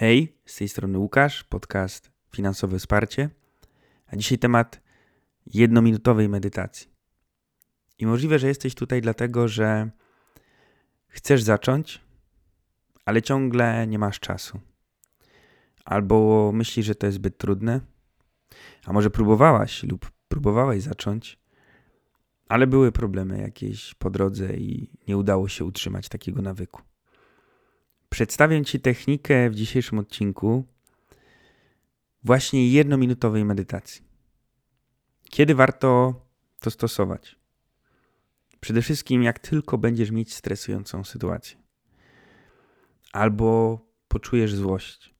Hej, z tej strony Łukasz, podcast Finansowe Wsparcie. A dzisiaj temat jednominutowej medytacji. I możliwe, że jesteś tutaj dlatego, że chcesz zacząć, ale ciągle nie masz czasu. Albo myślisz, że to jest zbyt trudne, a może próbowałaś lub próbowałeś zacząć, ale były problemy jakieś po drodze i nie udało się utrzymać takiego nawyku. Przedstawię Ci technikę w dzisiejszym odcinku właśnie jednominutowej medytacji. Kiedy warto to stosować? Przede wszystkim, jak tylko będziesz mieć stresującą sytuację, albo poczujesz złość.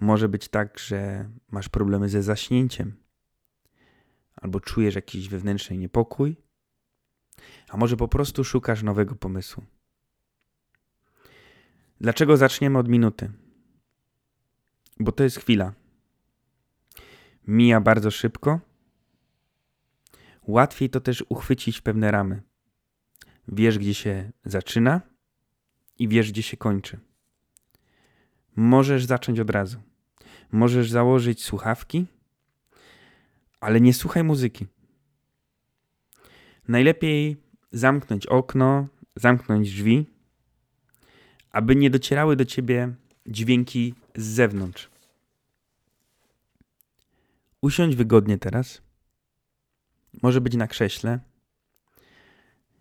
Może być tak, że masz problemy ze zaśnięciem, albo czujesz jakiś wewnętrzny niepokój, a może po prostu szukasz nowego pomysłu. Dlaczego zaczniemy od minuty? Bo to jest chwila. Mija bardzo szybko. Łatwiej to też uchwycić pewne ramy. Wiesz, gdzie się zaczyna i wiesz, gdzie się kończy. Możesz zacząć od razu. Możesz założyć słuchawki, ale nie słuchaj muzyki. Najlepiej zamknąć okno, zamknąć drzwi aby nie docierały do ciebie dźwięki z zewnątrz. Usiądź wygodnie teraz. Może być na krześle.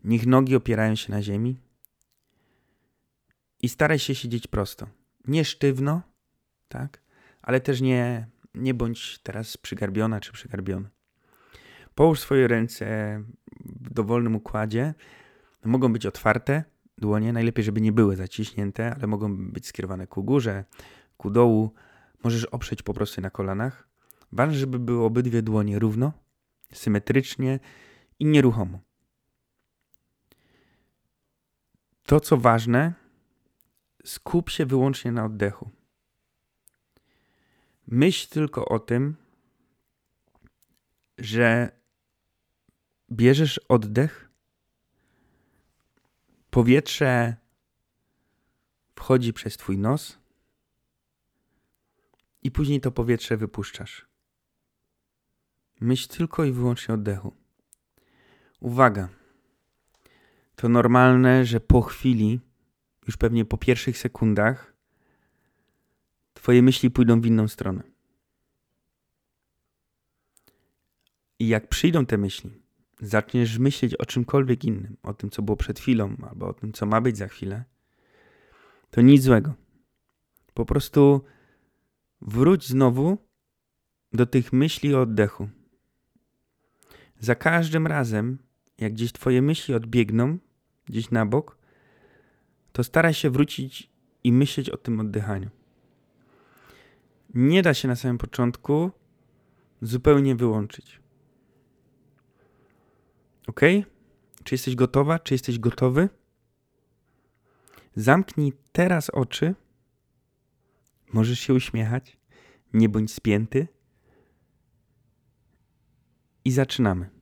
Niech nogi opierają się na ziemi. I staraj się siedzieć prosto. Nie sztywno, tak? Ale też nie, nie bądź teraz przygarbiona czy przygarbiony. Połóż swoje ręce w dowolnym układzie. Mogą być otwarte, dłonie. Najlepiej, żeby nie były zaciśnięte, ale mogą być skierowane ku górze, ku dołu. Możesz oprzeć po prostu na kolanach. Ważne, żeby były obydwie dłonie równo, symetrycznie i nieruchomo. To, co ważne, skup się wyłącznie na oddechu. Myśl tylko o tym, że bierzesz oddech Powietrze wchodzi przez twój nos i później to powietrze wypuszczasz. Myśl tylko i wyłącznie oddechu. Uwaga. To normalne, że po chwili, już pewnie po pierwszych sekundach, Twoje myśli pójdą w inną stronę. I jak przyjdą te myśli, zaczniesz myśleć o czymkolwiek innym, o tym, co było przed chwilą, albo o tym, co ma być za chwilę, to nic złego. Po prostu wróć znowu do tych myśli o oddechu. Za każdym razem, jak gdzieś Twoje myśli odbiegną, gdzieś na bok, to staraj się wrócić i myśleć o tym oddychaniu. Nie da się na samym początku zupełnie wyłączyć. Ok? Czy jesteś gotowa? Czy jesteś gotowy? Zamknij teraz oczy. Możesz się uśmiechać. Nie bądź spięty. I zaczynamy.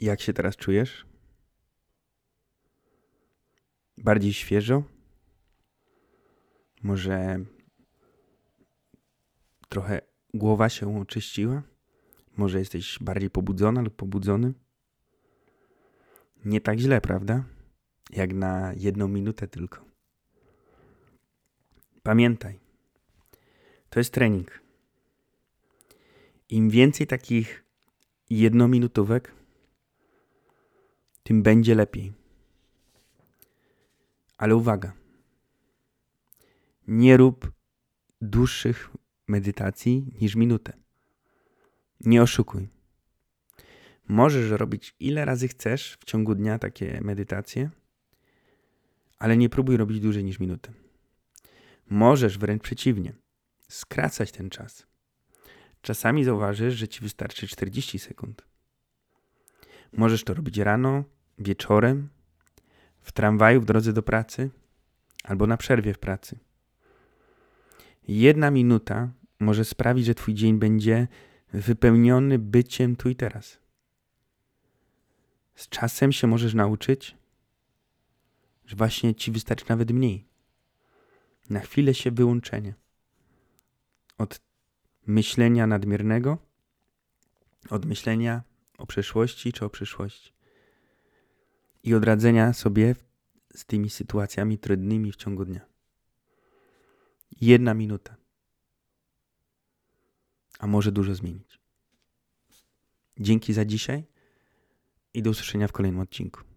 Jak się teraz czujesz? Bardziej świeżo? Może trochę głowa się oczyściła? Może jesteś bardziej pobudzona lub pobudzony? Nie tak źle, prawda? Jak na jedną minutę tylko. Pamiętaj, to jest trening. Im więcej takich jednominutówek, tym będzie lepiej. Ale uwaga, nie rób dłuższych medytacji niż minutę. Nie oszukuj. Możesz robić ile razy chcesz w ciągu dnia takie medytacje, ale nie próbuj robić dłużej niż minutę. Możesz wręcz przeciwnie, skracać ten czas. Czasami zauważysz, że ci wystarczy 40 sekund. Możesz to robić rano, wieczorem, w tramwaju w drodze do pracy albo na przerwie w pracy. Jedna minuta może sprawić, że Twój dzień będzie wypełniony byciem tu i teraz. Z czasem się możesz nauczyć, że właśnie Ci wystarczy nawet mniej. Na chwilę się wyłączenie od myślenia nadmiernego, od myślenia o przeszłości czy o przyszłości i odradzenia sobie z tymi sytuacjami trudnymi w ciągu dnia. Jedna minuta, a może dużo zmienić. Dzięki za dzisiaj i do usłyszenia w kolejnym odcinku.